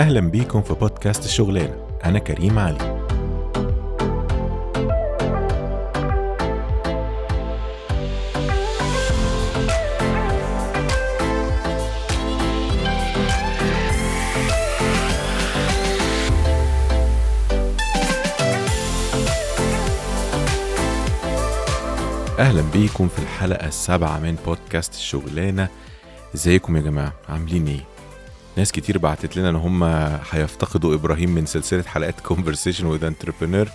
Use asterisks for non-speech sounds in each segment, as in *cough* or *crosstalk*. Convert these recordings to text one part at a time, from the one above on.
أهلا بيكم في بودكاست الشغلانة أنا كريم علي. أهلا بيكم في الحلقة السابعة من بودكاست الشغلانة إزيكم يا جماعة؟ عاملين إيه؟ ناس كتير بعتت لنا إن هم هيفتقدوا إبراهيم من سلسلة حلقات conversation with entrepreneur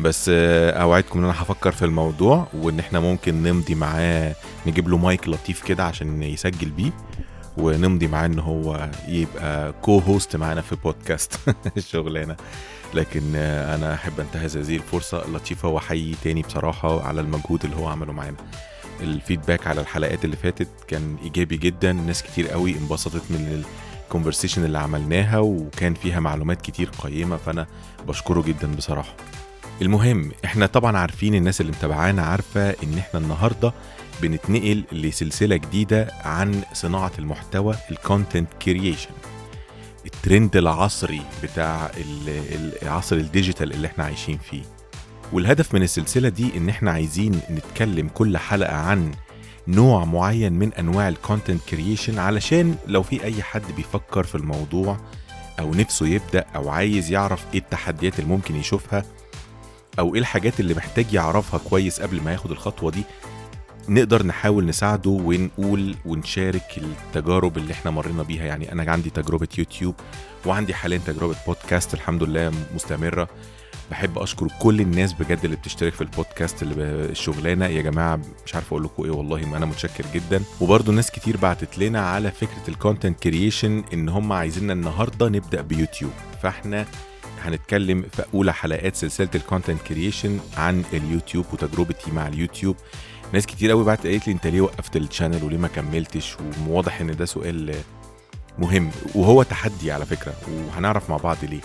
بس آه، أوعدكم إن أنا هفكر في الموضوع وإن إحنا ممكن نمضي معاه نجيب له مايك لطيف كده عشان يسجل بيه ونمضي معاه إن هو يبقى co-host معانا في بودكاست الشغلانه *laughs* لكن آه، أنا أحب أنتهز هذه الفرصة اللطيفه واحيي تاني بصراحة على المجهود اللي هو عمله معانا. ال feedback على الحلقات اللي فاتت كان إيجابي جدا ناس كتير قوي انبسطت من ال conversation اللي عملناها وكان فيها معلومات كتير قيمة فأنا بشكره جدا بصراحة. المهم إحنا طبعا عارفين الناس اللي متابعانا عارفة إن إحنا النهارده بنتنقل لسلسلة جديدة عن صناعة المحتوى ال content creation الترند العصري بتاع ال- العصر ال digital اللي إحنا عايشين فيه. والهدف من السلسلة دي إن إحنا عايزين نتكلم كل حلقة عن نوع معين من أنواع ال content creation علشان لو في أي حد بيفكر في الموضوع أو نفسه يبدأ أو عايز يعرف إيه التحديات اللي ممكن يشوفها أو إيه الحاجات اللي محتاج يعرفها كويس قبل ما ياخد الخطوة دي نقدر نحاول نساعده ونقول ونشارك التجارب اللي إحنا مرينا بيها. يعني أنا عندي تجربة يوتيوب وعندي حاليا تجربة بودكاست الحمد لله مستمرة. بحب أشكر كل الناس بجد اللي بتشترك في البودكاست اللي الشغلانة. يا جماعة مش عارف أقول لكم إيه والله ما أنا متشكر جدا. وبرضه ناس كتير بعتت لنا على فكرة ال content creation إن هم عايزيننا النهارده نبدأ بيوتيوب. فإحنا هنتكلم في أولى حلقات سلسلة ال content creation عن اليوتيوب وتجربتي مع اليوتيوب. ناس كتير قوي بعت قالت لي أنت ليه وقفت ال channel وليه ما كملتش؟ وواضح إن ده سؤال مهم. وهو تحدي على فكرة وهنعرف مع بعض ليه.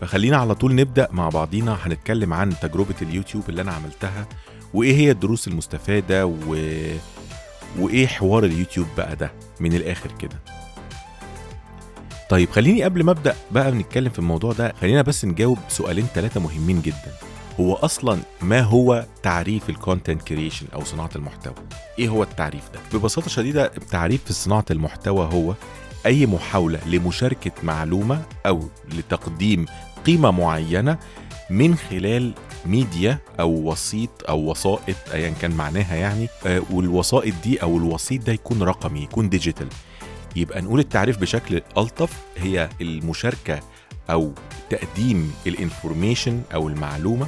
فخلينا على طول نبدأ مع بعضينا. هنتكلم عن تجربة اليوتيوب اللي أنا عملتها وإيه هي الدروس المستفادة و... وإيه حوار اليوتيوب بقى ده من الآخر كده. طيب خليني قبل ما أبدأ بقى نتكلم في الموضوع ده خلينا بس نجاوب سؤالين ثلاثة مهمين جدا. هو أصلا ما هو تعريف ال content creation أو صناعة المحتوى؟ إيه هو التعريف ده؟ ببساطة شديدة التعريف في صناعة المحتوى هو أي محاولة لمشاركة معلومة أو لتقديم قيمة معينة من خلال ميديا أو وسيط أو وسائط ايا كان معناها يعني آه، والوسائط دي أو الوسيط ده يكون رقمي يكون digital. يبقى نقول التعريف بشكل ألطف هي المشاركة أو تقديم ال information أو المعلومة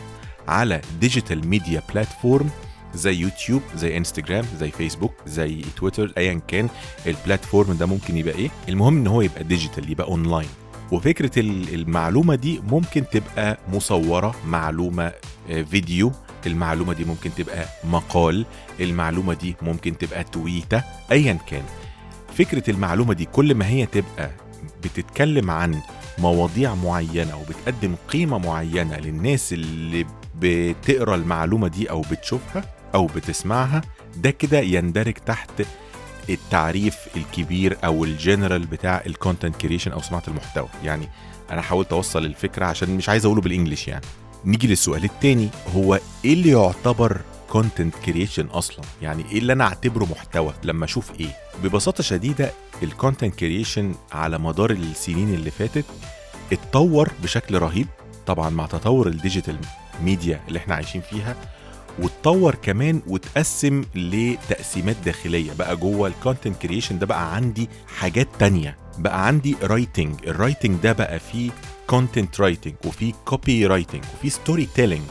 على digital media platform زي يوتيوب زي انستجرام زي فيسبوك زي تويتر ايا كان ال platform ده ممكن يبقى إيه. المهم إن هو يبقى digital يبقى أونلاين. وفكرة ال- المعلومة دي ممكن تبقى مصورة معلومة آه، فيديو. المعلومة دي ممكن تبقى مقال. المعلومة دي ممكن تبقى تويتة. ايا كان. فكرة المعلومة دي كل ما هي تبقى بتتكلم عن مواضيع معينة أو بتقدم قيمة معينة للناس اللي بتقرأ المعلومة دي أو بتشوفها أو بتسمعها ده كده يندرج تحت التعريف الكبير أو الجنرال بتاع ال content creation أو صناعة المحتوى. يعني أنا حاولت أوصل الفكرة عشان مش عايز أقوله بال English يعني. نيجي للسؤال التاني هو إيه اللي يعتبر content creation أصلا؟ يعني إيه اللي أنا أعتبره محتوى لما أشوف إيه؟ ببساطة شديدة ال content creation على مدار السنين اللي فاتت اتطور بشكل رهيب طبعا مع تطور ال digital media اللي إحنا عايشين فيها. واتطور كمان واتقسم لتقسيمات داخلية. بقى جوه ال content creation ده بقى عندي حاجات تانية. بقى عندي writing ال writing ده بقى فيه content writing وفي copywriting وفي storytelling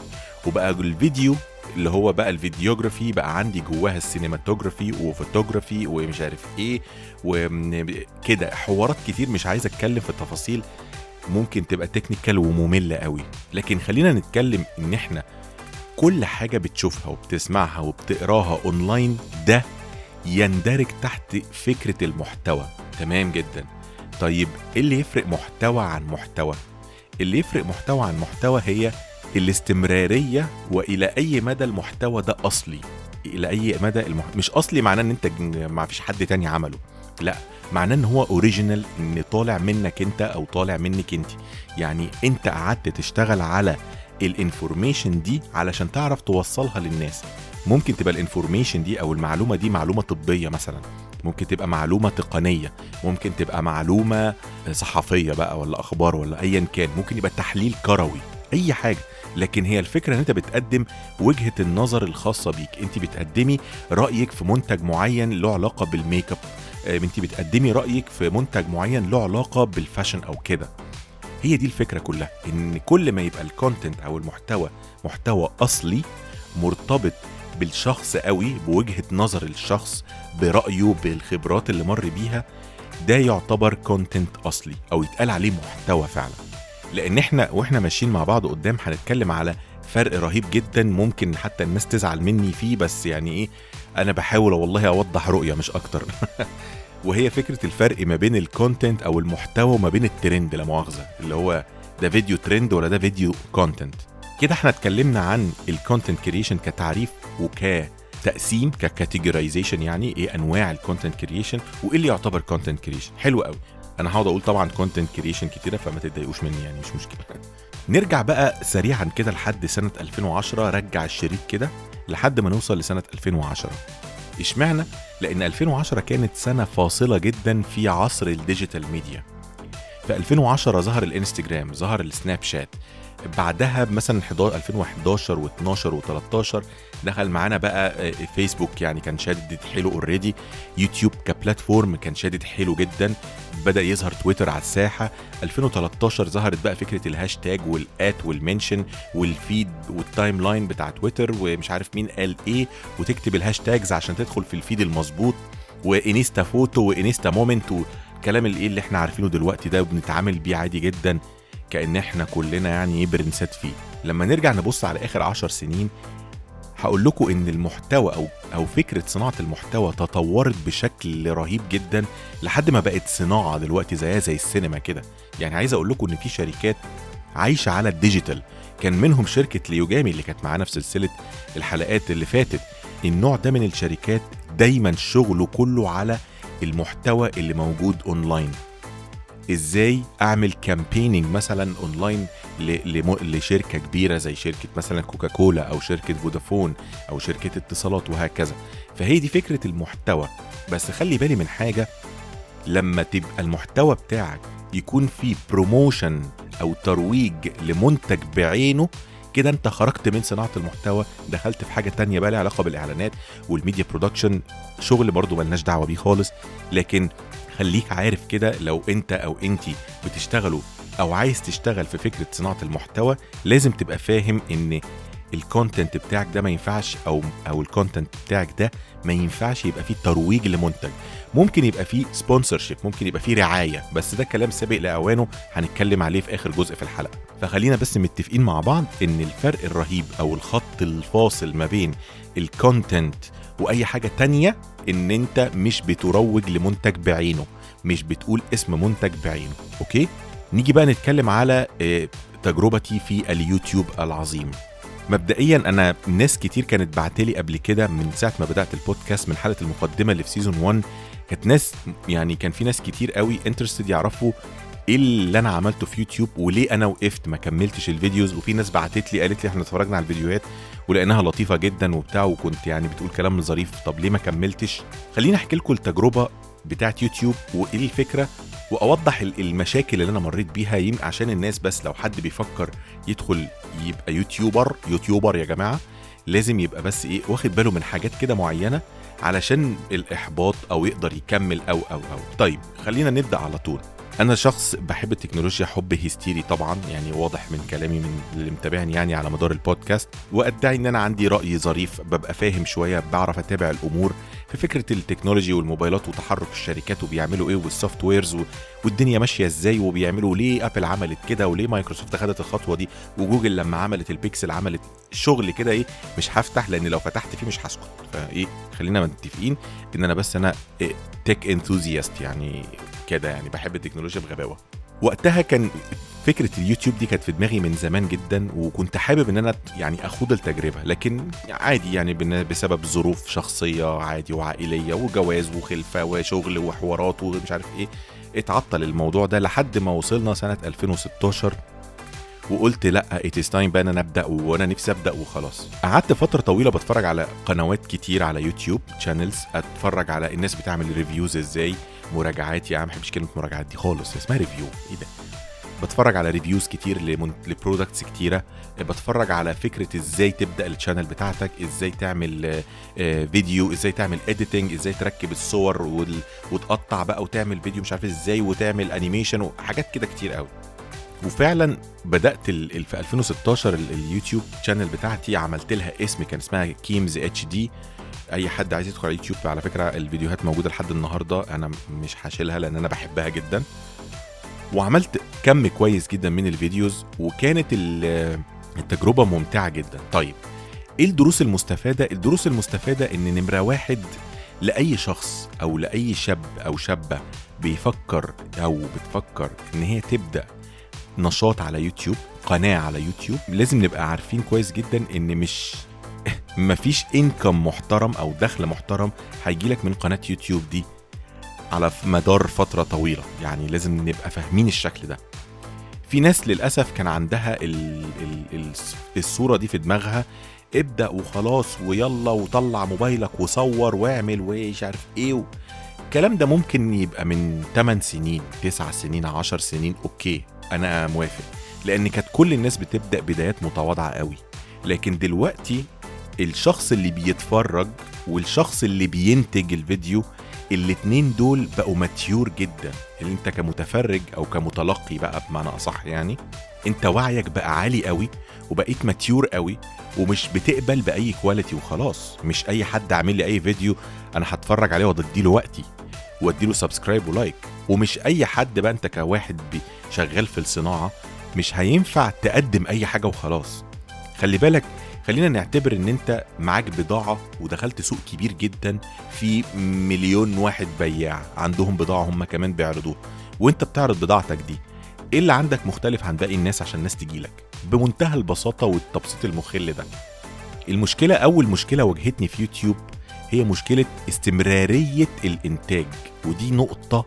وبقى الفيديو اللي هو بقى ال videography بقى عندي جواها ال cinematography و photography ومش عارف إيه وكده حوارات كتير مش عايز اتكلم في التفاصيل. ممكن تبقى technical ومملة قوي. لكن خلينا نتكلم ان إحنا كل حاجة بتشوفها وبتسمعها وبتقراها أونلاين ده يندرج تحت فكرة المحتوى. تمام جدا. طيب إيه اللي يفرق محتوى عن محتوى؟ اللي يفرق محتوى عن محتوى هي الاستمرارية وإلى أي مدى المحتوى ده أصلي. إلى أي مدى المح... مش أصلي معناه إن أنت ج- ما فيش حد تاني عمله. لا معناه إن هو original إن طالع منك أنت أو طالع منك أنت. يعني أنت قعدت تشتغل على ال information دي علشان تعرف توصلها للناس. ممكن تبقى ال information دي أو المعلومة دي معلومة طبية مثلا. ممكن تبقى معلومة تقنية. ممكن تبقى معلومة صحفية بقى ولا أخبار ولا ايا كان. ممكن يبقى تحليل كروي أي حاجة. لكن هي الفكرة إن أنت بتقدم وجهة النظر الخاصة بيك. أنت بتقدمي رأيك في منتج معين له علاقة بالميك اب آه، أنت بتقدمي رأيك في منتج معين له علاقة بال fashion أو كده. هي دي الفكرة كلها إن كل ما يبقى ال content أو المحتوى محتوى أصلي مرتبط بالشخص قوي بوجهة نظر الشخص برأيه بالخبرات اللي مر بيها ده يعتبر content أصلي أو يتقال عليه محتوى فعلا. لأن إحنا وإحنا ماشيين مع بعض قدام هنتكلم على فرق رهيب جدا ممكن حتى الناس تزعل مني فيه بس يعني إيه أنا بحاول والله أوضح رؤية مش أكتر. *laughs* وهي فكرة الفرق ما بين ال content أو المحتوى وما بين الترند لا مؤاخذة اللي هو ده فيديو ترند ولا ده فيديو content كده إحنا اتكلمنا عن ال content creation كتعريف وكتقسيم ك categorization يعني إيه أنواع ال content creation وإيه اللي يعتبر content creation حلو قوي أنا هقعد أقول طبعا content creation كتيرة فما تتضايقوش مني يعني مش مشكلة. نرجع بقى سريعا كده لحد سنة 2010 رجع الشريط كده لحد ما نوصل لسنة 2010 اشمعنى؟ لأن 2010 كانت سنة فاصلة جدا في عصر ال digital media. في 2010 ظهر الإنستجرام ظهر السناب شات. بعدها مثلا 2011 و12 و13 دخل معانا بقى فيسبوك يعني كان شادد حيله already يوتيوب ك platform كان شادد حيله جدا. بدأ يظهر تويتر على الساحة. 2013 ظهرت بقى فكرة الهاشتاج والآت والمنشن والفيد والتايم لاين بتاع تويتر ومش عارف مين قال إيه وتكتب ال hashtags عشان تدخل في ال feed المظبوط. و insta photo و insta moment والكلام الايه اللي إحنا عارفينه دلوقتي ده وبنتعامل بيه عادي جدا. كأن إحنا كلنا يعني إيه برنسات فيه. لما نرجع نبص على آخر عشر سنين هقول لكم إن المحتوى أو أو فكرة صناعة المحتوى تطورت بشكل رهيب جدا لحد ما بقت صناعة دلوقتي زيها زي السينما كده. يعني عايز أقول لكم إن في شركات عايشة على ال digital. كان منهم شركة ليوجامي اللي كانت معانا في سلسلة الحلقات اللي فاتت. النوع ده من الشركات دايما شغله كله على المحتوى اللي موجود أونلاين. إزاي اعمل campaign مثلا اونلاين لشركة كبيرة زي شركة مثلا كوكاكولا أو شركة فودافون أو شركة اتصالات وهكذا. فهي دي فكرة المحتوى. بس خلي بالي من حاجة لما تبقى المحتوى بتاعك يكون فيه promotion أو ترويج لمنتج بعينه كده أنت خرجت من صناعة المحتوى دخلت في حاجة تانية بقى لها علاقة بالإعلانات وال media production شغل برضو ملناش دعوة بيه خالص. لكن خليك عارف كده لو انت أو انتي بتشتغلوا أو عايز تشتغل في فكرة صناعة المحتوى لازم تبقى فاهم إن ال content بتاعك ده ما ينفعش أو أو ال content بتاعك ده ما ينفعش يبقى فيه ترويج لمنتج. ممكن يبقى فيه sponsorship ممكن يبقى فيه رعاية بس ده كلام سابق لأوانه هنتكلم عليه في آخر جزء في الحلقة. فخلينا بس متفقين مع بعض إن الفرق الرهيب أو الخط الفاصل ما بين ال content وأي حاجة تانية إن أنت مش بتروج لمنتج بعينه مش بتقول اسم منتج بعينه okay؟ نيجي بقى نتكلم على آه، تجربتي في اليوتيوب العظيم. مبدئيا أنا ناس كتير كانت بعتلي قبل كده من ساعة ما بدأت البودكاست من حلقة المقدمة اللي في season 1 كانت ناس يعني كان في ناس كتير قوي interested يعرفوا إيه اللي أنا عملته في يوتيوب وليه أنا وقفت ما كملتش ال videos؟ وفي ناس بعتت لي قالت لي إحنا اتفرجنا على الفيديوهات ولقيناها لطيفة جدا وبتاع وكنت يعني بتقول كلام ظريف. طب ليه ما كملتش؟ خليني أحكي لكم التجربة بتاعت يوتيوب وإيه الفكرة وأوضح ال- المشاكل اللي أنا مريت بيها. عشان الناس بس لو حد بيفكر يدخل يبقى يوتيوبر يوتيوبر يا جماعة لازم يبقى بس إيه واخد باله من حاجات كده معينة علشان الإحباط أو يقدر يكمل أو أو أو. طيب خلينا نبدأ على طول. أنا شخص بحب التكنولوجيا حب هستيري طبعا يعني واضح من كلامي من اللي متابعني يعني على مدار البودكاست وأدعي إن أنا عندي رأي ظريف ببقى فاهم شوية بعرف أتابع الأمور في فكرة ال technology والموبايلات وتحرك الشركات وبيعملوا إيه وال softwares. والدنيا ماشية إزاي وبيعملوا ليه أبل عملت كده وليه مايكروسوفت خدت الخطوة دي وجوجل لما عملت البيكسل عملت شغل كده إيه مش هفتح لأن لو فتحت فيه مش هسكت فإيه خلينا متفقين إن أنا بس أنا tech enthusiast يعني كده يعني بحب التكنولوجيا بغباوة. وقتها كان فكرة اليوتيوب دي كانت في دماغي من زمان جدا وكنت حابب إن أنا يعني أخوض التجربة لكن عادي يعني بسبب ظروف شخصية عادي وعائلية وجواز وخلفة وشغل وحوارات ومش عارف إيه اتعطل الموضوع ده لحد ما وصلنا سنة 2016 وقلت لأ it is time بقى أنا أبدأ وأنا نفسي أبدأ وخلاص. قعدت فترة طويلة بتفرج على قنوات كتير على يوتيوب channels أتفرج على الناس بتعمل reviews إزاي. مراجعات يا عم ما بحبش كلمة مراجعات دي خالص اسمها review إيه ده بتفرج على reviews كتير. ل products كتيرة بتفرج على فكرة إزاي تبدأ ال channel بتاعتك إزاي تعمل آه، آه، فيديو إزاي تعمل editing إزاي تركب الصور. وتقطع بقى وتعمل فيديو مش عارف إزاي وتعمل animation وحاجات كده كتير قوي وفعلا بدأت في 2016 ال- اليوتيوب channel بتاعتي عملت لها اسم كان اسمها كيمز HD أي حد عايز يدخل على اليوتيوب على فكرة الفيديوهات موجودة لحد النهارده أنا مش هشيلها لأن أنا بحبها جدا. وعملت كم كويس جدا من ال videos وكانت ال- التجربة ممتعة جدا. طيب إيه الدروس المستفادة؟ الدروس المستفادة إن نمرة واحد لأي شخص أو لأي شاب أو شابة بيفكر أو بتفكر إن هي تبدأ نشاط على يوتيوب قناة على يوتيوب لازم نبقى عارفين كويس جدا إن مش *laughs* مفيش income محترم أو دخل محترم هيجيلك من قناة يوتيوب دي على مدار فترة طويلة. يعني لازم نبقى فاهمين الشكل ده. في ناس للأسف كان عندها ال ال ال الصورة دي في دماغها ابدأ وخلاص ويلا وطلع موبايلك وصور واعمل ومش عارف إيه و... الكلام ده ممكن يبقى من 8 سنين 9 سنين 10 سنين أوكي أنا موافق. لأن كانت كل الناس بتبدأ بدايات متواضعة قوي. لكن دلوقتي الشخص اللي بيتفرج والشخص اللي بينتج الفيديو الاتنين دول بقوا mature جدا. اللي انت كمتفرج أو كمتلقي بقى بمعنى أصح يعني انت وعيك بقى عالي قوي وبقيت mature قوي ومش بتقبل بأي quality وخلاص. مش أي حد عامل لي أي فيديو أنا هتفرج عليه واديله وقتي واديله subscribe و like ومش أي حد بقى انت كواحد شغال في الصناعة مش هينفع تقدم أي حاجة وخلاص. خلي بالك خلينا نعتبر إن أنت معاك بضاعة ودخلت سوق كبير جدا في مليون واحد بياع عندهم بضاعة هم كمان بيعرضوها. وأنت بتعرض بضاعتك دي إيه اللي عندك مختلف عن باقي الناس عشان الناس تجيلك بمنتهى البساطة والتبسيط المخل ده. المشكلة أول مشكلة واجهتني في يوتيوب هي مشكلة استمرارية الإنتاج. ودي نقطة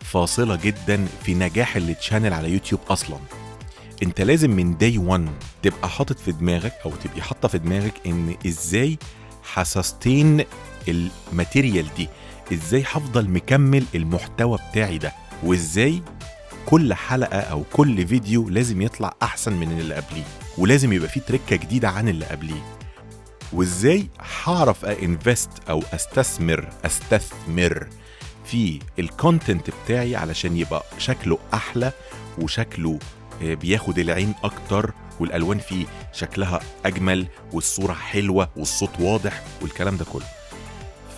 فاصلة جدا في نجاح ال channel على يوتيوب أصلا. أنت لازم من day 1 تبقى حاطط في دماغك أو تبقي حاطة في دماغك إن إزاي ه sustain ال material دي؟ إزاي هفضل مكمل المحتوى بتاعي ده؟ وإزاي كل حلقة أو كل فيديو لازم يطلع أحسن من اللي قبليه؟ ولازم يبقى فيه تكة جديدة عن اللي قبليه؟ وإزاي هعرف invest أو أستثمر أستثمر في ال content بتاعي علشان يبقى شكله أحلى وشكله آه، بياخد العين أكتر والألوان فيه شكلها أجمل والصورة حلوة والصوت واضح والكلام ده كله.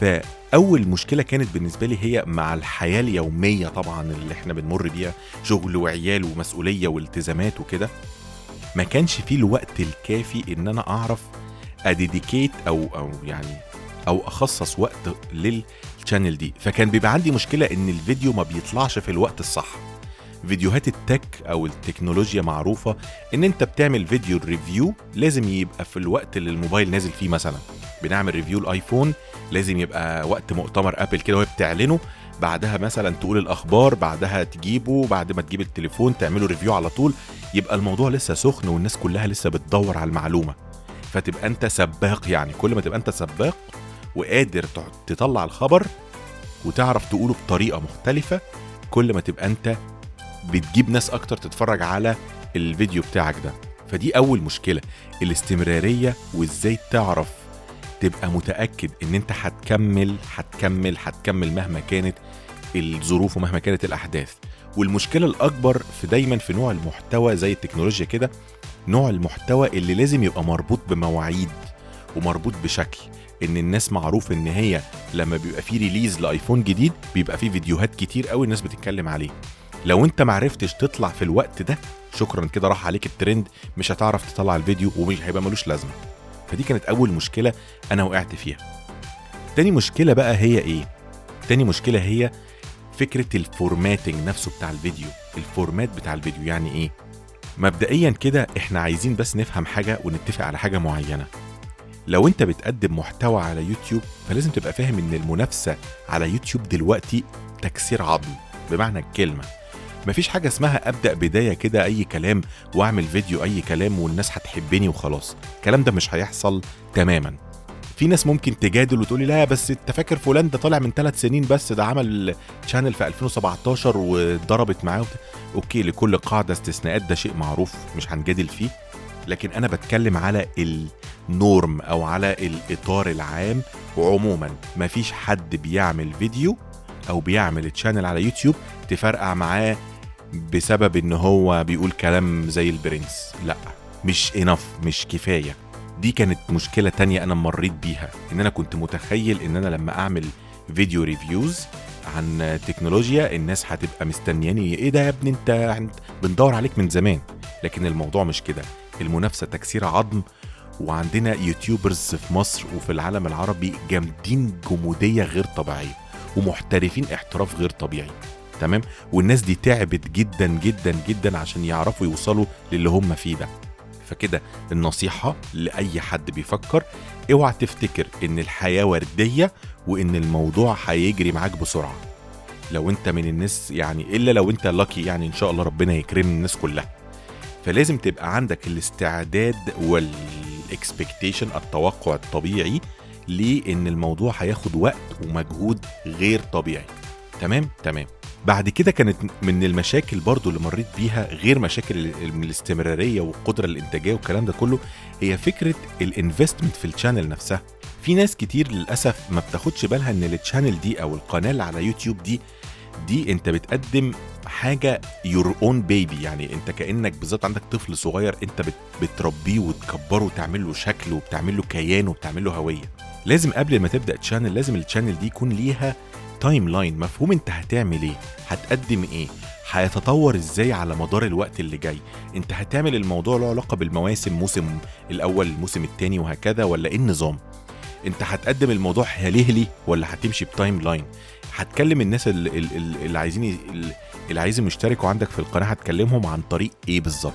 فأول مشكلة كانت بالنسبة لي هي مع الحياة اليومية طبعا اللي إحنا بنمر بيها شغل وعيال ومسؤولية والتزامات وكده. ما كانش فيه الوقت الكافي إن أنا أعرف أديديكيت أو أو يعني أو أخصص وقت للشانل دي. فكان بيبقى عندي مشكلة إن الفيديو ما بيطلعش في الوقت الصح. فيديوهات ال tech أو التكنولوجيا معروفة إن أنت بتعمل فيديو review لازم يبقى في الوقت اللي الموبايل نازل فيه مثلا. بنعمل review الآيفون لازم يبقى وقت مؤتمر آبل كده وهي بتعلنه. بعدها مثلا تقول الأخبار بعدها تجيبه بعد ما تجيب التليفون تعمله review على طول. يبقى الموضوع لسه سخن والناس كلها لسه بتدور على المعلومة. فتبقى أنت سباق يعني. كل ما تبقى أنت سباق وقادر تطلع الخبر وتعرف تقوله بطريقة مختلفة كل ما تبقى أنت بتجيب ناس أكتر تتفرج على الفيديو بتاعك ده. فدي أول مشكلة الاستمرارية وإزاي تعرف تبقى متأكد إن أنت هتكمل هتكمل هتكمل مهما كانت الظروف ومهما كانت الأحداث. والمشكلة الأكبر في دايما في نوع المحتوى زي التكنولوجيا كده نوع المحتوى اللي لازم يبقى مربوط بمواعيد ومربوط بشكل. إن الناس معروف إن هي لما بيبقى في release لآيفون جديد بيبقى في فيديوهات كتير قوي الناس بتتكلم عليه. لو انت معرفتش تطلع في الوقت ده شكرا كده راح عليك الترند مش هتعرف تطلع الفيديو ومش هيبقى ملوش لازمة. فدي كانت أول مشكلة أنا وقعت فيها. تاني مشكلة بقى هي إيه؟ تاني مشكلة هي فكرة ال formatting نفسه بتاع الفيديو. ال format بتاع الفيديو يعني إيه؟ مبدئيا كده إحنا عايزين بس نفهم حاجة ونتفق على حاجة معينة. لو أنت بتقدم محتوى على يوتيوب فلازم تبقى فاهم إن المنافسة على يوتيوب دلوقتي تكسير عظم. بمعنى الكلمة مفيش حاجة اسمها أبدأ بداية كده أي كلام وأعمل فيديو أي كلام والناس هتحبني وخلاص. الكلام ده مش هيحصل تماما. في ناس ممكن تجادل وتقولي لا بس أنت فاكر فلان ده طالع من ثلاث سنين بس ده عمل channel في 2017 وضربت معاه وبتاع. okay لكل قاعدة استثناءات ده شيء معروف مش هنجادل فيه. لكن أنا بتكلم على ال norm أو على الإطار العام. وعموما مفيش حد بيعمل فيديو أو بيعمل channel على يوتيوب تفرقع معاه بسبب إن هو بيقول كلام زي البرنس. لا مش enough مش كفاية. دي كانت مشكلة تانية أنا مريت بيها. إن أنا كنت متخيل إن أنا لما أعمل فيديو reviews عن تكنولوجيا الناس هتبقى مستنياني. إيه ده يا ابني؟ أنت بندور عليك من زمان. لكن الموضوع مش كده. المنافسة تكسير عظم وعندنا YouTubers في مصر وفي العالم العربي جامدين جمودية غير طبيعية ومحترفين احتراف غير طبيعي. تمام؟ والناس دي تعبت جدا جدا جدا عشان يعرفوا يوصلوا للي هم فيه ده. فكده النصيحة لأي حد بيفكر اوعى تفتكر إن الحياة وردية وإن الموضوع هيجري معاك بسرعة. لو أنت من الناس يعني إلا لو أنت لاكي يعني إن شاء الله ربنا يكرم الناس كلها. فلازم تبقى عندك الاستعداد والاكسبكتيشن التوقع الطبيعي لإن الموضوع هياخد وقت ومجهود غير طبيعي. تمام؟ تمام. بعد كده كانت من المشاكل برضو اللي مريت بيها غير مشاكل الاستمرارية والقدرة الإنتاجية والكلام ده كله هي فكرة ال investment في ال channel نفسها. في ناس كتير للأسف ما بتاخدش بالها إن ال channel دي أو القناة اللي على يوتيوب دي دي أنت بتقدم حاجة your own baby يعني أنت كأنك بالظبط عندك طفل صغير أنت بت بتربيه وتكبره وتعمل له شكل وبتعمل له كيان وبتعمل له هوية. لازم قبل ما تبدأ channel لازم ال channel دي يكون ليها timeline مفهوم انت هتعمل إيه؟ هتقدم إيه؟ هيتطور إزاي على مدار الوقت اللي جاي؟ انت هتعمل الموضوع له علاقة بالمواسم موسم الأول الموسم الثاني وهكذا ولا إيه النظام؟ انت هتقدم الموضوع هلهلي ولا هتمشي ب timeline هتكلم الناس اللي, اللي, عايزين اللي عايزهم يشتركوا عندك في القناة هتكلمهم عن طريق إيه بالظبط؟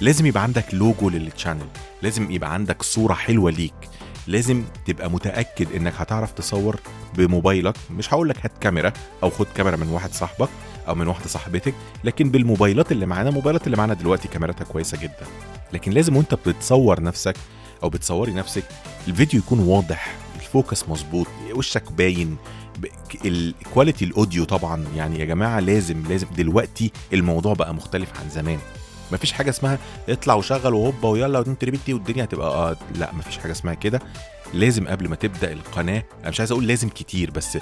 لازم يبقى عندك logo لل channel لازم يبقى عندك صورة حلوة ليك. لازم تبقى متأكد إنك هتعرف تصور بموبايلك. مش هقول لك هات كاميرا أو خد كاميرا من واحد صاحبك أو من واحدة صاحبتك لكن بالموبايلات اللي معانا الموبايلات اللي معانا دلوقتي كاميراتها كويسة جدا. لكن لازم وأنت بتصور نفسك أو بتصوري نفسك الفيديو يكون واضح ال focus مظبوط وشك باين ال quality ال audio طبعا. يعني يا جماعة لازم لازم دلوقتي الموضوع بقى مختلف عن زمان. مفيش حاجة اسمها اطلع وشغل وهوبا ويلا وانت ريبيتي والدنيا هتبقى آه لا مفيش حاجة اسمها كده. لازم قبل ما تبدأ القناة أنا مش عايز أقول لازم كتير بس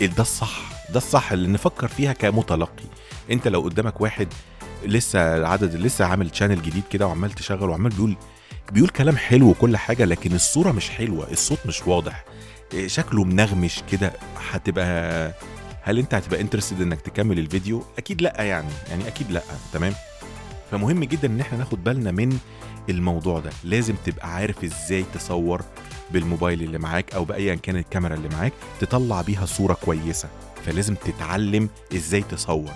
ده الصح ده الصح اللي نفكر فيها كمتلقي. أنت لو قدامك واحد لسه عدد لسه عامل channel جديد كده وعمال تشغل وعمال بيقول بيقول كلام حلو وكل حاجة لكن الصورة مش حلوة الصوت مش واضح إيه، شكله منغمش كده هتبقى هل أنت هتبقى interested إنك تكمل الفيديو؟ أكيد لأ يعني يعني أكيد لأ تمام؟ فمهم جدا إن إحنا ناخد بالنا من الموضوع ده. لازم تبقى عارف إزاي تصور بالموبايل اللي معاك أو أيا كان الكاميرا اللي معاك تطلع بيها صورة كويسة. فلازم تتعلم إزاي تصور.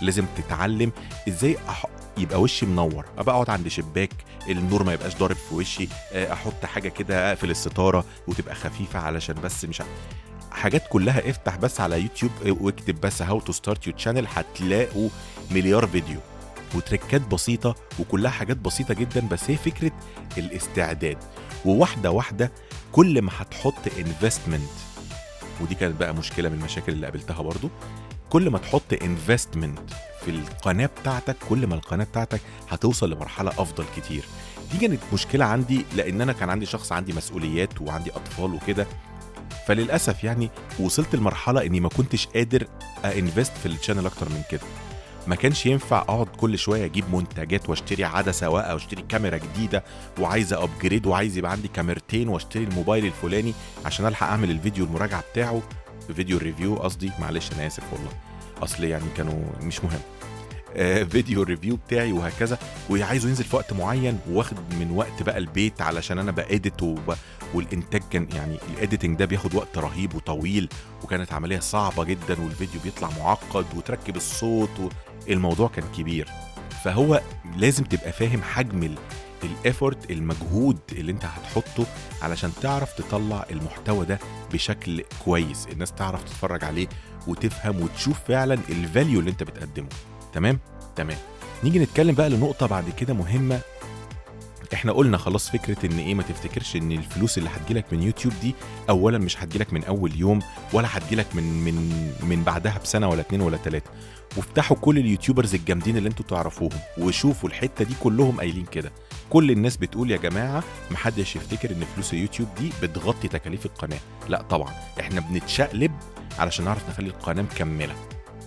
لازم تتعلم إزاي أح... يبقى وشي منور. أبقى أقعد عند شباك النور ما يبقاش ضارب في وشي آه، أحط حاجة كده أقفل الستارة وتبقى خفيفة علشان بس مش حاجات كلها افتح بس على يوتيوب واكتب بس how to start your channel هتلاقوا مليار فيديو. وتريكات بسيطة وكلها حاجات بسيطة جدا بس هي فكرة الاستعداد. وواحدة واحدة كل ما هتحط investment ودي كانت بقى مشكلة من المشاكل اللي قابلتها برضو كل ما تحط investment في القناة بتاعتك كل ما القناة بتاعتك هتوصل لمرحلة أفضل كتير. دي كانت مشكلة عندي لأن أنا كان عندي شخص عندي مسؤوليات وعندي أطفال وكده. فللأسف يعني وصلت لمرحلة إني ما كنتش قادر invest في ال channel أكتر من كده. ما كانش ينفع اقعد كل شوية أجيب منتجات واشتري عدسه واقعد اشتري كاميرا جديدة وعايز upgrade وعايز يبقى عندي كاميرتين واشتري الموبايل الفلاني عشان الحق اعمل الفيديو المراجعة بتاعه فيديو ال review قصدي. معلش أنا آسف والله. اصل يعني كانوا مش مهم. آه، فيديو ال review بتاعي وهكذا. وعايزه ينزل في وقت معين واخد من وقت بقى البيت علشان أنا ب edit وب... والإنتاج كان يعني ال editing ده بياخد وقت رهيب وطويل وكانت عملية صعبة جدا والفيديو بيطلع معقد وتركب الصوت و... الموضوع كان كبير. فهو لازم تبقى فاهم حجم ال effort المجهود اللي انت هتحطه علشان تعرف تطلع المحتوى ده بشكل كويس. الناس تعرف تتفرج عليه وتفهم وتشوف فعلا ال value اللي انت بتقدمه. تمام؟ تمام. نيجي نتكلم بقى لنقطة بعد كده مهمة إحنا قلنا خلاص فكرة إن إيه ما تفتكرش إن الفلوس اللي هتجيلك من يوتيوب دي اولا مش هتجيلك من أول يوم ولا هتجيلك من من من بعدها بسنة ولا اتنين ولا تلاتة. وافتحوا كل ال YouTubers الجامدين اللي أنتوا تعرفوهم وشوفوا الحتة دي كلهم قايلين كده. كل الناس بتقول يا جماعة محدش يفتكر إن فلوس اليوتيوب دي بتغطي تكاليف القناة. لا طبعا إحنا بنتشقلب علشان نعرف نخلي القناة مكملة.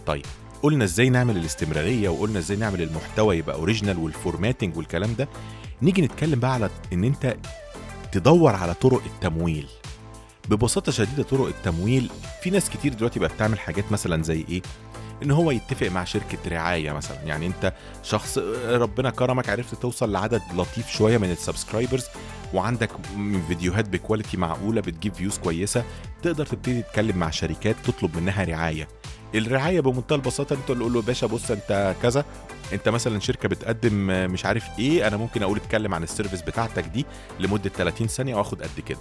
طيب قلنا إزاي نعمل الاستمرارية وقلنا إزاي نعمل المحتوى يبقى original وال formatting والكلام ده؟ نيجي نتكلم بقى على إن أنت تدور على طرق التمويل. ببساطة شديدة طرق التمويل في ناس كتير دلوقتي بقت بتعمل حاجات مثلا زي إيه؟ إن هو يتفق مع شركة رعاية مثلا. يعني أنت شخص ربنا كرمك عرفت توصل لعدد لطيف شوية من ال subscribers وعندك فيديوهات ب quality معقولة بتجيب views كويسة تقدر تبتدي تتكلم مع شركات تطلب منها رعاية. الرعاية بمنتهى البساطة أنت تقول له باشا بص أنت كذا. أنت مثلا شركة بتقدم مش عارف إيه أنا ممكن أقول اتكلم عن ال service بتاعتك دي لمدة 30 ثانية وآخد قد كده.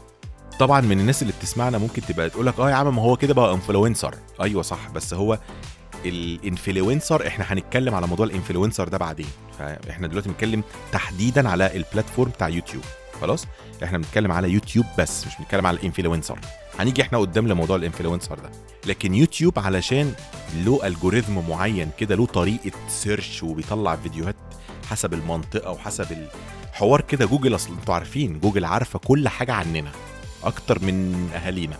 طبعا من الناس اللي بتسمعنا ممكن تبقى تقول لك آه يا عم ما هو كده بقى influencer أيوه صح بس هو ال influencer إحنا هنتكلم على موضوع ال influencer ده بعدين. فإحنا دلوقتي بنتكلم تحديدا على ال platform بتاع يوتيوب. خلاص؟ إحنا بنتكلم على يوتيوب بس مش بنتكلم على ال influencer هنيجي إحنا قدام لموضوع ال influencer ده. لكن يوتيوب علشان له algorithm معين كده له طريقة search وبيطلع فيديوهات حسب المنطقة وحسب الحوار كده جوجل أصل أنتوا عارفين جوجل عارفة كل حاجة عننا أكتر من أهالينا.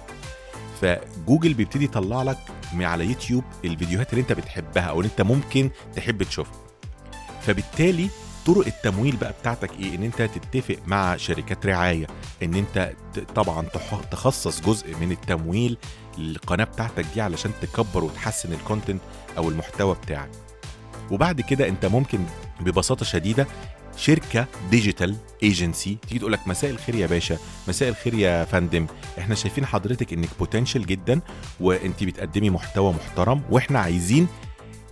فجوجل بيبتدي يطلع لك من على يوتيوب الفيديوهات اللي انت بتحبها أو اللي انت ممكن تحب تشوفها. فبالتالي طرق التمويل بقى بتاعتك إيه؟ إن أنت تتفق مع شركات رعاية إن أنت طبعا تخصص جزء من التمويل للقناة بتاعتك دي علشان تكبر وتحسن ال content أو المحتوى بتاعك. وبعد كده أنت ممكن ببساطة شديدة شركة digital agency تيجي تقول لك مساء الخير يا باشا مساء الخير يا فندم. إحنا شايفين حضرتك إنك potential جدا وأنت بتقدمي محتوى محترم وإحنا عايزين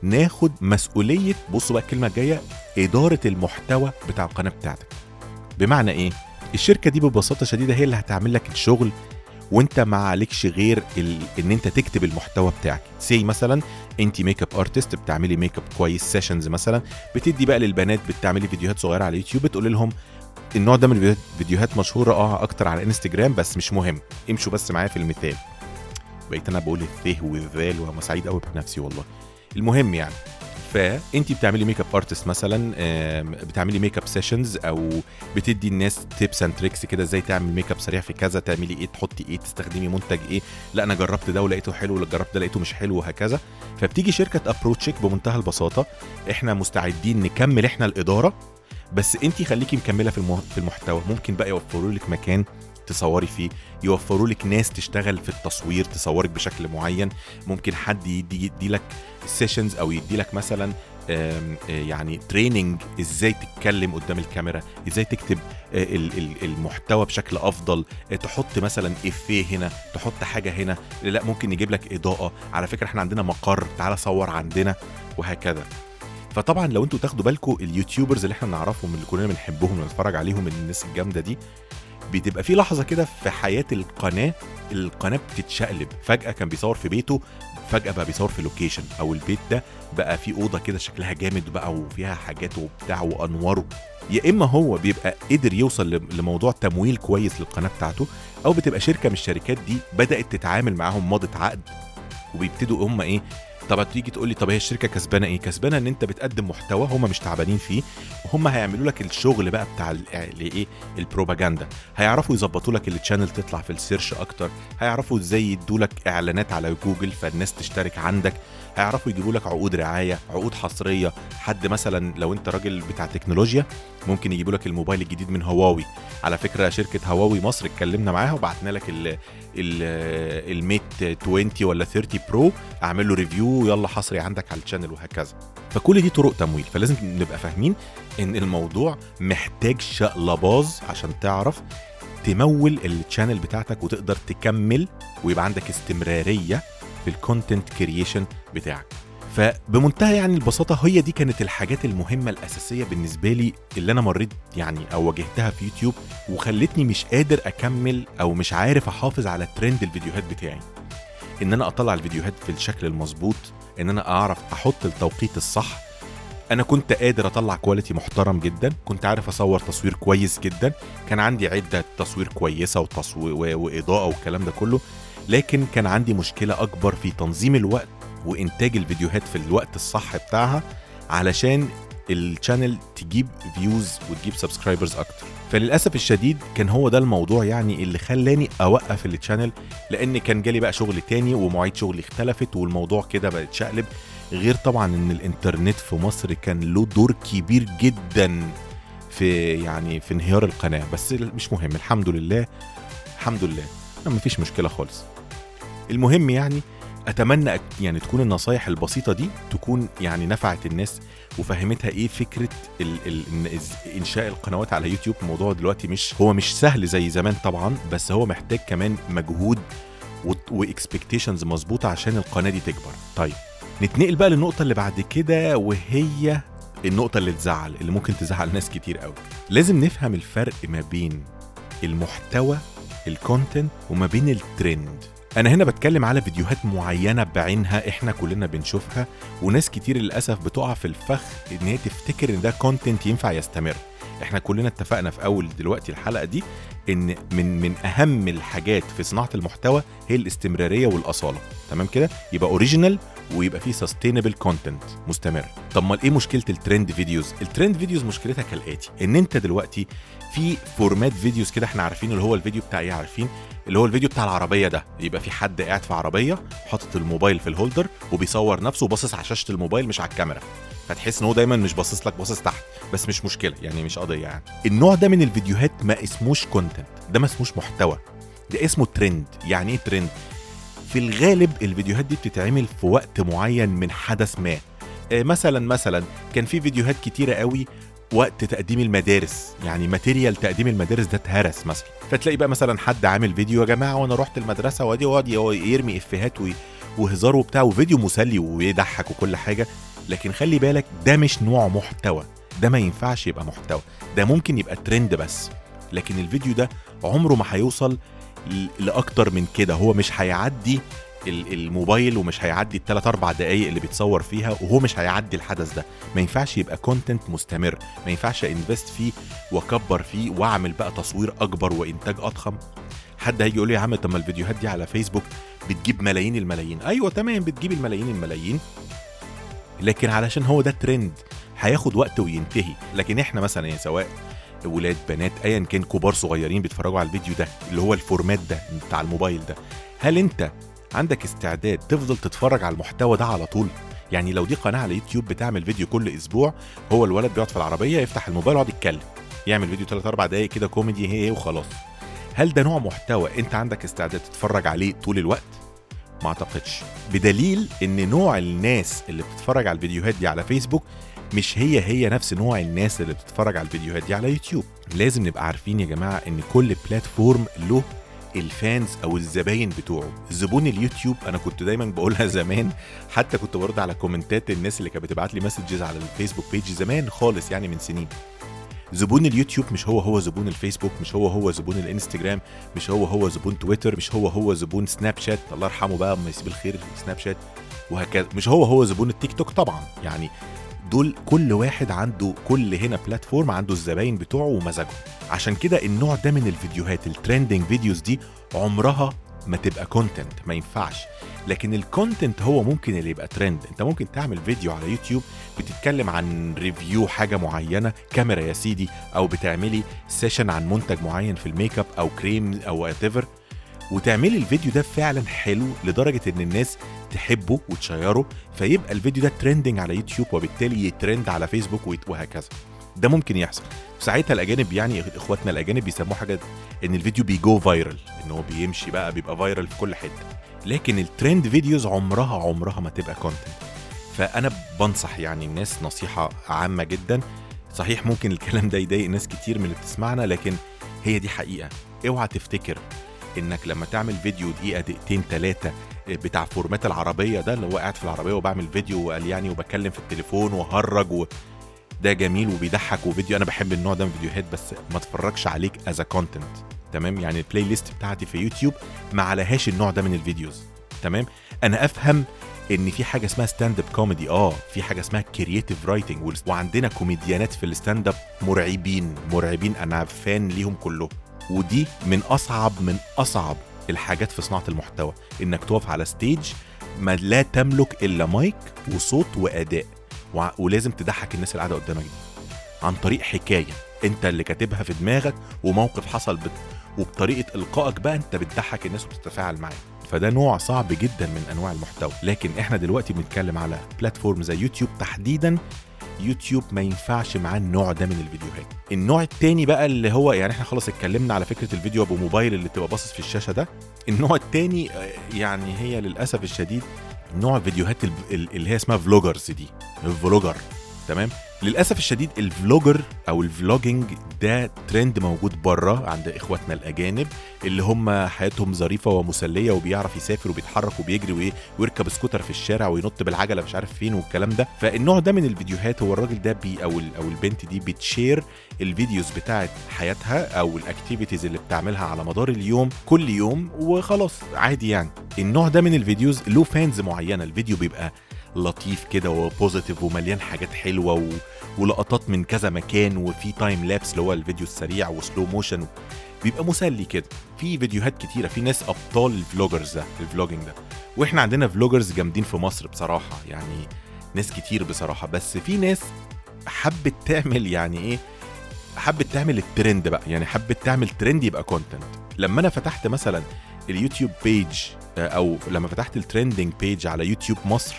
ناخد مسؤولية بصوا بقى الكلمة الجاية إدارة المحتوى بتاع القناة بتاعتك. بمعنى إيه؟ الشركة دي ببساطة شديدة هي اللي هتعمل لك الشغل وأنت ما عليكش غير ال... إن أنت تكتب المحتوى بتاعك. say مثلا انت makeup artist بتعملي ميك اب كويس sessions مثلا بتدي بقى للبنات بتعملي فيديوهات صغيرة على اليوتيوب بتقول لهم النوع ده من الفيديوهات مشهورة آه أكتر على إنستجرام بس مش مهم. امشوا بس معايا في المثال. بقيت أنا بقول الث والذال وأنا سعيد قوي بنفسي والله. المهم يعني. فانت بتعملي makeup artist مثلا بتعملي makeup sessions أو بتدي الناس tips and tricks كده إزاي تعمل ميك اب سريع في كذا تعملي إيه تحطي إيه تستخدمي منتج إيه. لا أنا جربت ده ولقيته حلو ولا جربت ده لقيته مش حلو وهكذا. فبتيجي شركة approach ك بمنتهى البساطة. إحنا مستعدين نكمل إحنا الإدارة. بس انت خليكي مكملة في في المحتوى. ممكن بقى يوفروا لك مكان تصوري فيه يوفروا لك ناس تشتغل في التصوير تصورك بشكل معين. ممكن حد يدي, يدي لك sessions أو يدي لك مثلا يعني training إزاي تتكلم قدام الكاميرا إزاي تكتب المحتوى بشكل أفضل. تحط مثلا افيه هنا تحط حاجة هنا. لا ممكن نجيب لك إضاءة. على فكرة إحنا عندنا مقر تعالى صور عندنا وهكذا. فطبعا لو أنتوا تاخدوا بالكم ال YouTubers اللي إحنا نعرفهم اللي كلنا بنحبهم ونتفرج عليهم الناس الجامدة دي بتبقى في لحظة كده في حياة القناة القناة بتتشقلب. فجأة كان بيصور في بيته فجأة بقى بيصور في لوكيشن أو البيت ده بقى فيه أوضة كده شكلها جامد بقى وفيها حاجات وبتاع وأنواره. يا إما هو بيبقى قدر يوصل لموضوع تمويل كويس للقناة بتاعته أو بتبقى شركة من الشركات دي بدأت تتعامل معاهم ماضت عقد. وبيبتدوا هم إيه طب تيجي تقول لي طب هي الشركة كسبانة إيه؟ كسبانة إن أنت بتقدم محتوى هم مش تعبانين فيه وهم هيعملوا لك الشغل بقى بتاع الايه؟ البروباجندا، هيعرفوا يظبطوا لك ال channel تطلع في ال search أكتر، هيعرفوا إزاي يدوا لك إعلانات على جوجل فالناس تشترك عندك، هيعرفوا يجيبوا لك عقود رعاية، عقود حصرية، حد مثلا لو أنت راجل بتاع تكنولوجيا ممكن يجيبوا لك الموبايل الجديد من هواوي، على فكرة شركة هواوي مصر اتكلمنا معاها وبعتنا لك ال Mate 20 ولا 30 Pro اعمل له review يلا حصري عندك على ال channel وهكذا. فكل دي طرق تمويل. فلازم نبقى فاهمين إن الموضوع محتاج شقلباز عشان تعرف تمول ال channel بتاعتك وتقدر تكمل ويبقى عندك استمرارية في ال content creation بتاعك. فبمنتهى يعني البساطة هي دي كانت الحاجات المهمة الأساسية بالنسبة لي اللي أنا مريت يعني أو واجهتها في يوتيوب وخلتني مش قادر أكمل أو مش عارف أحافظ على ترند الفيديوهات بتاعي. إن أنا أطلع الفيديوهات في الشكل المظبوط إن أنا أعرف أحط التوقيت الصح. أنا كنت قادر أطلع quality محترم جدا كنت عارف أصور تصوير كويس جدا. كان عندي عدة تصوير كويسة وتصوير وإضاءة والكلام ده كله. لكن كان عندي مشكلة أكبر في تنظيم الوقت وإنتاج الفيديوهات في الوقت الصح بتاعها علشان ال channel تجيب views وتجيب subscribers أكتر. فللأسف الشديد كان هو ده الموضوع يعني اللي خلاني أوقف ال channel لأن كان جالي بقى شغل تاني ومواعيد شغلي اختلفت والموضوع كده بقى اتشقلب. غير طبعا إن الإنترنت في مصر كان له دور كبير جدا في يعني في انهيار القناة بس مش مهم الحمد لله الحمد لله. ما فيش مشكلة خالص. المهم يعني أتمنى يعني تكون النصايح البسيطة دي تكون يعني نفعت الناس وفهمتها إيه فكرة ال ال إنشاء القنوات على يوتيوب. الموضوع دلوقتي مش هو مش سهل زي زمان طبعا بس هو محتاج كمان مجهود و expectations مظبوطة عشان القناة دي تكبر. طيب نتنقل بقى للنقطة اللي بعد كده وهي النقطة اللي تزعل اللي ممكن تزعل ناس كتير قوي لازم نفهم الفرق ما بين المحتوى ال content وما بين الترند أنا هنا بتكلم على فيديوهات معينة بعينها إحنا كلنا بنشوفها وناس كتير للأسف بتقع في الفخ إن هي تفتكر إن ده content ينفع يستمر. إحنا كلنا اتفقنا في أول دلوقتي الحلقة دي إن من من أهم الحاجات في صناعة المحتوى هي الاستمرارية والأصالة. تمام كده؟ يبقى original ويبقى فيه sustainable content مستمر. طب ما إيه مشكلة ال trend videos ال trend videos مشكلتها كالآتي. إن أنت دلوقتي في format videos كده إحنا عارفين اللي هو الفيديو بتاع إيه عارفين اللي هو الفيديو بتاع العربية ده. يبقى في حد قاعد في عربية حاطط الموبايل في ال holder وبيصور نفسه وباصص على شاشة الموبايل مش على الكاميرا. فتحس إن هو دايما مش باصص لك باصص تحت. بس مش مشكلة يعني مش قضية يعني. النوع ده من الفيديوهات ما اسموش content ده ما اسموش محتوى. ده اسمه ترند يعني إيه ترند في الغالب الفيديوهات دي بتتعمل في وقت معين من حدث ما. آه، مثلا مثلا كان في فيديوهات كتيرة قوي وقت تقديم المدارس. يعني material تقديم المدارس ده اتهرس مثلا. فتلاقي بقى مثلا حد عامل فيديو يا جماعة وأنا رحت المدرسة وأدي وادي يرمي إفيهات وهزار وبتاع وفيديو مسلي ويضحك وكل حاجة. لكن خلي بالك ده مش نوع محتوى. ده ما ينفعش يبقى محتوى. ده ممكن يبقى ترند بس. لكن الفيديو ده عمره ما هيوصل لأكتر من كده. هو مش هيعدي الموبايل ومش هيعدي الثلاث أربع دقايق اللي بيتصور فيها وهو مش هيعدي الحدث ده. ما ينفعش يبقى content مستمر. ما ينفعش invest فيه وأكبر فيه وأعمل بقى تصوير أكبر وإنتاج أضخم. حد هيجي يقول لي يا عم طب ما الفيديوهات دي على فيسبوك بتجيب ملايين الملايين. أيوه تمام بتجيب الملايين الملايين. لكن علشان هو ده ترند هياخد وقت وينتهي. لكن إحنا مثلا يعني سواء ولاد بنات ايا كان كبار صغيرين بيتفرجوا على الفيديو ده اللي هو ال format ده بتاع الموبايل ده هل أنت عندك استعداد تفضل تتفرج على المحتوى ده على طول؟ يعني لو دي قناة على يوتيوب بتعمل فيديو كل أسبوع هو الولد بيقعد في العربية يفتح الموبايل ويقعد يتكلم. يعمل فيديو 3 4 دقايق كده كوميدي هي وخلاص. هل ده نوع محتوى أنت عندك استعداد تتفرج عليه طول الوقت؟ ما أعتقدش. بدليل إن نوع الناس اللي بتتفرج على الفيديوهات دي على فيسبوك مش هي هي نفس نوع الناس اللي بتتفرج على الفيديوهات دي على يوتيوب. لازم نبقى عارفين يا جماعة إن كل platform له ال fans أو الزباين بتوعه. زبون اليوتيوب أنا كنت دايما بقولها زمان حتى كنت برد على كومنتات الناس اللي كانت بتبعت لي messages على الفيسبوك page زمان خالص يعني من سنين. زبون اليوتيوب مش هو هو زبون الفيسبوك مش هو هو زبون الإنستجرام مش هو هو زبون تويتر مش هو هو زبون سناب شات. الله يرحمه بقى ما يسيب الخير سناب شات وهكذا. مش هو هو زبون التيك توك طبعا. يعني دول كل واحد عنده كل هنا platform عنده الزباين بتوعه ومزاجهم. عشان كده النوع ده من الفيديوهات ال trending videos دي عمرها ما تبقى content ما ينفعش. لكن ال content هو ممكن اللي يبقى ترند انت ممكن تعمل فيديو على يوتيوب بتتكلم عن review حاجة معينة كاميرا يا سيدي أو بتعملي session عن منتج معين في ال make up أو كريم أو وات وتعملي الفيديو ده فعلا حلو لدرجة إن الناس تحبه وتشيره فيبقى الفيديو ده trending على يوتيوب وبالتالي يترند على فيسبوك وهكذا. ده ممكن يحصل. ساعتها الأجانب يعني إخواتنا الأجانب بيسموه حاجة إن الفيديو بي go viral إن هو بيمشي بقى بيبقى viral في كل حتة. لكن ال trend videos عمرها عمرها ما تبقى content فأنا بنصح يعني الناس نصيحة عامة جدا. صحيح ممكن الكلام ده يضايق ناس كتير من اللي بتسمعنا لكن هي دي حقيقة. اوعى تفتكر إنك لما تعمل فيديو دقيقة دقيقتين ثلاثة بتاع format العربية ده اللي هو قاعد في العربية وبعمل فيديو وقال يعني وبكلم في التليفون وهرج و... ده جميل وبيضحك وفيديو أنا بحب النوع ده من الفيديوهات بس ما اتفرجش عليك as content تمام؟ يعني ال playlist بتاعتي في يوتيوب ما عليهاش النوع ده من ال videos تمام؟ أنا أفهم إن في حاجة اسمها stand up comedy آه في حاجة اسمها creative writing وعندنا كوميديانات في ال stand up مرعبين مرعبين أنا fan ليهم كلهم ودي من أصعب من أصعب الحاجات في صناعة المحتوى إنك تقف على stage ما لا تملك إلا مايك وصوت وأداء ولازم تضحك الناس اللي قاعدة قدامك دي. عن طريق حكاية أنت اللي كاتبها في دماغك وموقف حصل بت... وبطريقة إلقائك بقى أنت بتضحك الناس وبتتفاعل معاك. فده نوع صعب جدا من أنواع المحتوى. لكن إحنا دلوقتي بنتكلم على platform زي يوتيوب تحديدا يوتيوب ما ينفعش معاه النوع ده من الفيديوهات. النوع التاني بقى اللي هو يعني إحنا خلاص اتكلمنا على فكرة الفيديو ابو موبايل اللي تبقى باصص في الشاشة ده. النوع التاني آه، يعني هي للأسف الشديد نوع فيديوهات ال- ال- اللي هي اسمها vloggers دي. ال vlogger تمام؟ للأسف الشديد ال vlogger أو ال vlogging ده ترند موجود بره عند إخواتنا الأجانب اللي هم حياتهم ظريفة ومسلية وبيعرف يسافر وبيتحرك وبيجري وإيه ويركب سكوتر في الشارع وينط بالعجلة مش عارف فين والكلام ده. فالنوع ده من الفيديوهات هو الراجل ده بي أو أو البنت دي بتشير ال videos بتاعت حياتها أو ال activities اللي بتعملها على مدار اليوم كل يوم وخلاص عادي يعني. النوع ده من ال videos له fans معينة الفيديو بيبقى لطيف كده و positive ومليان حاجات حلوة و... ولقطات من كذا مكان وفي time lapse اللي هو الفيديو السريع و slow motion بيبقى مسلي كده. في فيديوهات كتيرة. في ناس أبطال ال vloggers ده ال vlogging ده. وإحنا عندنا vloggers جامدين في مصر بصراحة. يعني ناس كتير بصراحة. بس في ناس حبت تعمل يعني إيه حبت تعمل الترند بقى. يعني حبت تعمل ترند يبقى content لما أنا فتحت مثلا اليوتيوب page آه، أو لما فتحت ال trending page على يوتيوب مصر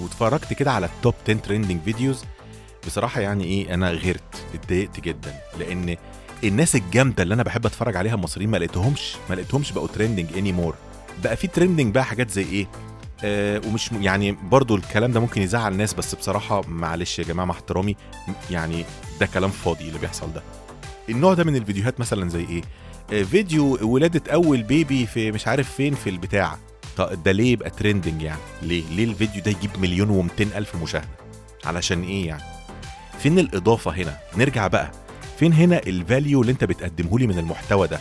واتفرجت كده على ال top 10 trending videos بصراحة يعني إيه أنا غيرت اتضايقت جدا لأن الناس الجامدة اللي أنا بحب أتفرج عليها المصريين ما لقيتهمش ما لقيتهمش بقوا trending any more بقى في trending بقى حاجات زي إيه آه ومش يعني برضو الكلام ده ممكن يزعل الناس بس بصراحة معلش يا جماعة مع احترامي يعني ده كلام فاضي اللي بيحصل ده. النوع ده من الفيديوهات مثلا زي إيه آه فيديو ولادة أول baby في مش عارف فين في البتاع. طب ده ليه يبقى trending يعني؟ ليه؟ ليه الفيديو ده يجيب مليون و200 ألف مشاهدة؟ علشان إيه يعني؟ فين الإضافة هنا؟ نرجع بقى. فين هنا ال value اللي أنت بتقدمه لي من المحتوى ده؟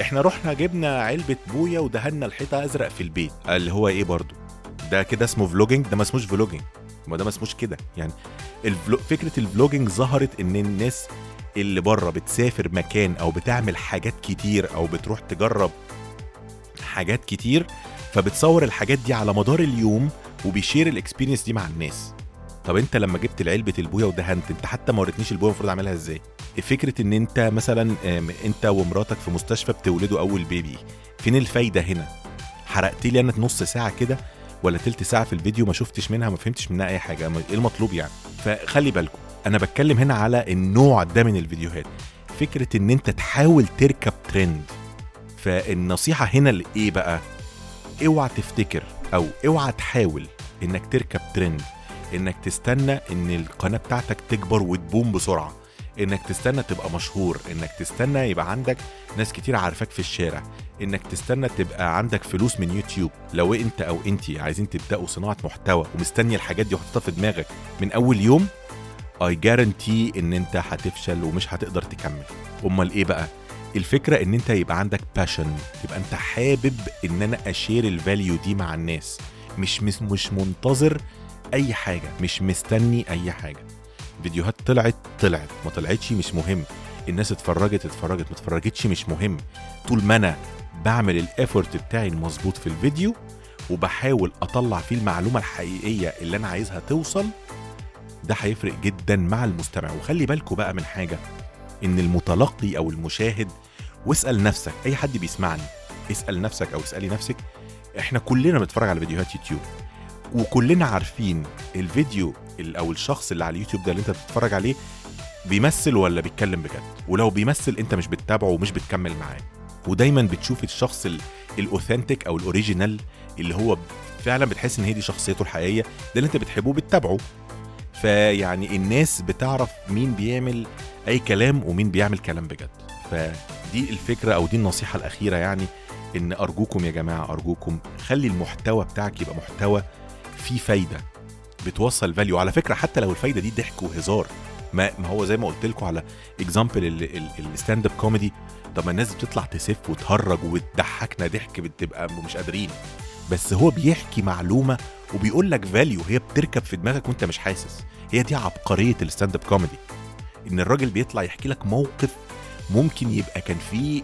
إحنا رحنا جبنا علبة بويا ودهنا الحيطة أزرق في البيت. اللي هو إيه برضو ده كده اسمه vlogging ده ما اسموش vlogging ما ده ما اسموش كده. يعني ال vlo... فكرة ال vlogging ظهرت إن الناس اللي بره بتسافر مكان أو بتعمل حاجات كتير أو بتروح تجرب حاجات كتير فبتصور الحاجات دي على مدار اليوم وبيشير ال experience دي مع الناس. طب انت لما جبت العلبة البوية ودهنت انت حتى ما وريتنيش البوية المفروض اعملها إزاي؟ فكرة إن انت مثلا انت ومراتك في مستشفى بتولدوا أول baby فين الفايدة هنا؟ حرقت لي أنا نص ساعة كده ولا تلت ساعة في الفيديو ما شفتش منها ما فهمتش منها أي حاجة إيه المطلوب يعني؟ فخلي بالكم أنا بتكلم هنا على النوع ده من الفيديوهات. فكرة إن انت تحاول تركب ترند فالنصيحة هنا لإيه بقى؟ اوعى تفتكر أو اوعى تحاول انك تركب ترند انك تستنى ان القناة بتاعتك تكبر وتبوم بسرعة انك تستنى تبقى مشهور انك تستنى يبقى عندك ناس كتير عارفاك في الشارع انك تستنى تبقى عندك فلوس من يوتيوب. لو انت أو انت عايزين تبدأوا صناعة محتوى ومستني الحاجات دي وحاططها في دماغك من أول يوم I guarantee إن أنت هتفشل ومش هتقدر تكمل. أمال إيه بقى؟ الفكرة إن أنت يبقى عندك passion يبقى أنت حابب إن أنا أشير ال value دي مع الناس. مش مش, منتظر أي حاجة مش مستني أي حاجة. فيديوهات طلعت طلعت. ما طلعتش مش مهم. الناس اتفرجت اتفرجت. ما اتفرجتش مش مهم. طول ما أنا بعمل الافورت بتاعي المظبوط في الفيديو وبحاول أطلع فيه المعلومة الحقيقية اللي أنا عايزها توصل ده هيفرق جدا مع المستمع. وخلي بالكوا بقى من حاجة. إن المتلقي أو المشاهد واسأل نفسك أي حد بيسمعني اسأل نفسك أو اسألي نفسك إحنا كلنا بنتفرج على فيديوهات يوتيوب وكلنا عارفين الفيديو ال- أو الشخص اللي على اليوتيوب ده اللي أنت بتتفرج عليه بيمثل ولا بيتكلم بجد؟ ولو بيمثل أنت مش بتتابعه ومش بتكمل معاه. ودايما بتشوف الشخص ال- ال authentic أو ال original اللي هو فعلا بتحس إن هي دي شخصيته الحقيقية ده اللي أنت بتحبه بتتابعه فيعني الناس بتعرف مين بيعمل أي كلام ومين بيعمل كلام بجد. فدي الفكرة أو دي النصيحة الأخيرة يعني إن أرجوكم يا جماعة أرجوكم خلي المحتوى بتاعك يبقى محتوى فيه فايدة بتوصل value على فكرة حتى لو الفايدة دي ضحك وهزار ما ما هو زي ما قلت لكم على example ال stand up comedy طب ما الناس بتطلع تسف وتهرج وتضحكنا ضحك بتبقى مش قادرين. بس هو بيحكي معلومة وبيقول لك value هي بتركب في دماغك وأنت مش حاسس. هي دي عبقرية ال stand up comedy إن الراجل بيطلع يحكي لك موقف ممكن يبقى كان فيه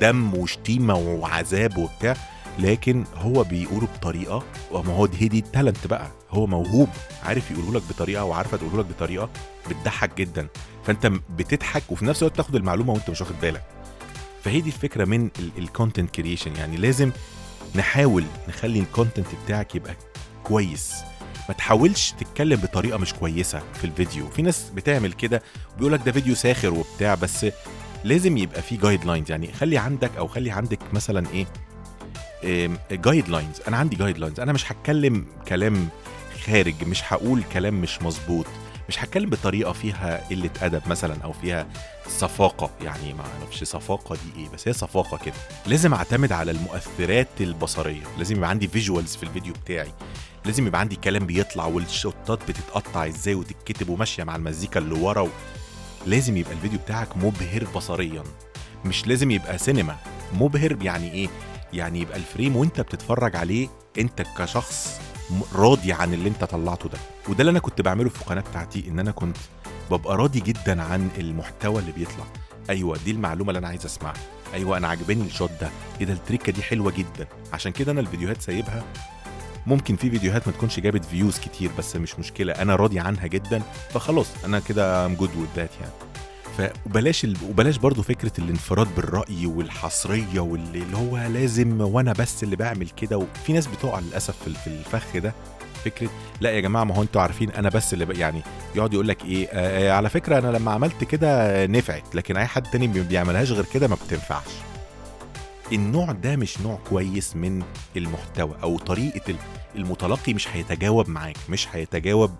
دم وشتيمة وعذاب وبتاع لكن هو بيقوله بطريقة وما هو دي دي ال talent بقى هو موهوب عارف يقوله لك بطريقة وعارفة تقوله لك بطريقة بتضحك جدا. فأنت بتضحك وفي نفس الوقت تاخد المعلومة وأنت مش واخد بالك. فهي دي الفكرة من ال content creation يعني لازم نحاول نخلي ال content بتاعك يبقى كويس. ما تحاولش تتكلم بطريقة مش كويسة في الفيديو. في ناس بتعمل كده وبيقول لك ده فيديو ساخر وبتاع بس لازم يبقى في guidelines يعني خلي عندك أو خلي عندك مثلا إيه؟ guidelines أنا عندي guidelines أنا مش هتكلم كلام خارج مش هقول كلام مش مظبوط. مش هتكلم بطريقة فيها قلة أدب مثلا أو فيها صفاقة. يعني ما أعرفش صفاقة دي إيه بس هي صفاقة كده. لازم أعتمد على المؤثرات البصرية. لازم يبقى عندي visuals في الفيديو بتاعي. لازم يبقى عندي كلام بيطلع وال shotات بتتقطع إزاي وتتكتب وماشية مع المزيكا اللي ورا و... لازم يبقى الفيديو بتاعك مبهر بصريا. مش لازم يبقى سينما. مبهر يعني إيه؟ يعني يبقى ال frame وانت بتتفرج عليه انت كشخص راضي عن اللي انت طلعته ده. وده اللي أنا كنت بعمله في القناه بتاعتي ان أنا كنت ببقى راضي جدا عن المحتوى اللي بيطلع. أيوه دي المعلومة اللي أنا عايز أسمعها. أيوه أنا عجباني ال shot ده. إيه ده التريكة دي حلوة جدا. عشان كده أنا الفيديوهات سايبها ممكن في فيديوهات ما تكونش جابت views كتير بس مش مشكلة. أنا راضي عنها جدا فخلاص أنا كده ام جود ذات يعني. فبلاش ال... وبلاش برضو فكرة الانفراد بالرأي والحصرية واللي اللي هو لازم وأنا بس اللي بعمل كده. وفي ناس بتقع للأسف في الفخ ده. فكرة لا يا جماعة ما هو أنتوا عارفين أنا بس اللي ب... يعني يقعد يقول لك إيه آه على فكرة أنا لما عملت كده نفعت لكن أي حد تاني ما بيعملهاش غير كده ما بتنفعش. النوع ده مش نوع كويس من المحتوى أو طريقة المتلقي مش هيتجاوب معاك مش هيتجاوب.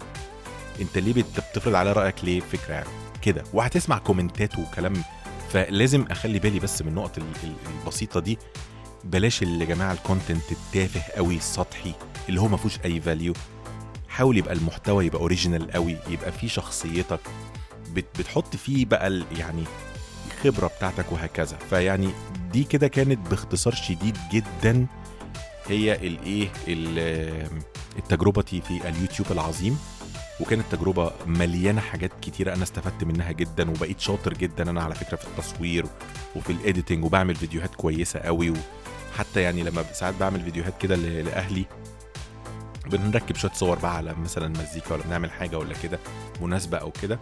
انت ليه بتفرض على رأيك ليه؟ فكرة يعني. كده. وهتسمع commentات وكلام. فلازم أخلي بالي بس من النقط البسيطة دي. بلاش اللي يا جماعة ال content التافه قوي السطحي اللي هو ما فيهوش أي value حاول يبقى المحتوى يبقى original قوي يبقى فيه شخصيتك. بتحط فيه بقى يعني الخبره بتاعتك وهكذا. فيعني دي كده كانت باختصار شديد جدا. هي الايه التجربتي في اليوتيوب العظيم. وكانت تجربة مليانة حاجات كتيرة أنا استفدت منها جدا وبقيت شاطر جدا أنا على فكرة في التصوير وفي الايديتنج وبعمل فيديوهات كويسة قوي. وحتى يعني لما ساعات بعمل فيديوهات كده لأهلي بنركب شوية صور بقى على مثلا مزيكا ولا بنعمل حاجة ولا كده مناسبة أو كده.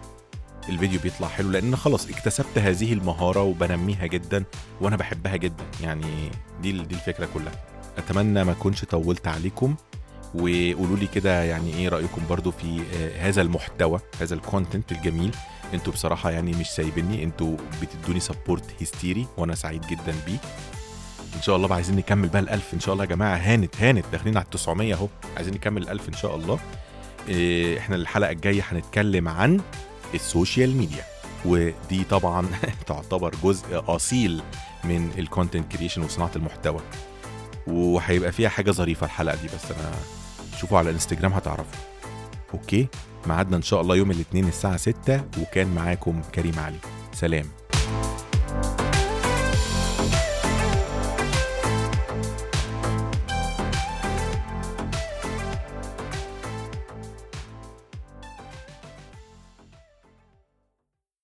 الفيديو بيطلع حلو لأن خلاص اكتسبت هذه المهارة وبنميها جدا وأنا بحبها جدا. يعني دي دي الفكرة كلها. أتمنى ما أكونش طولت عليكم وقولوا لي كده يعني إيه رأيكم برضو في هذا المحتوى هذا ال content الجميل. أنتوا بصراحة يعني مش سايبيني أنتوا بتدوني support هيستيري وأنا سعيد جدا بيه. إن شاء الله عايزين نكمل بقى الألف إن شاء الله يا جماعة. هانت هانت داخلين على ال 900 أهو. عايزين نكمل الألف إن شاء الله. إيه إحنا الحلقة الجاية هنتكلم عن ال social media. ودي طبعا *laughs* تعتبر جزء أصيل من ال content creation وصناعة المحتوى. وهيبقى فيها حاجة ظريفة الحلقة دي بس أنا شوفوا على الانستجرام هتعرفوا. okay؟ ميعادنا إن شاء الله يوم الاثنين الساعة 6 وكان معاكم كريم علي. سلام.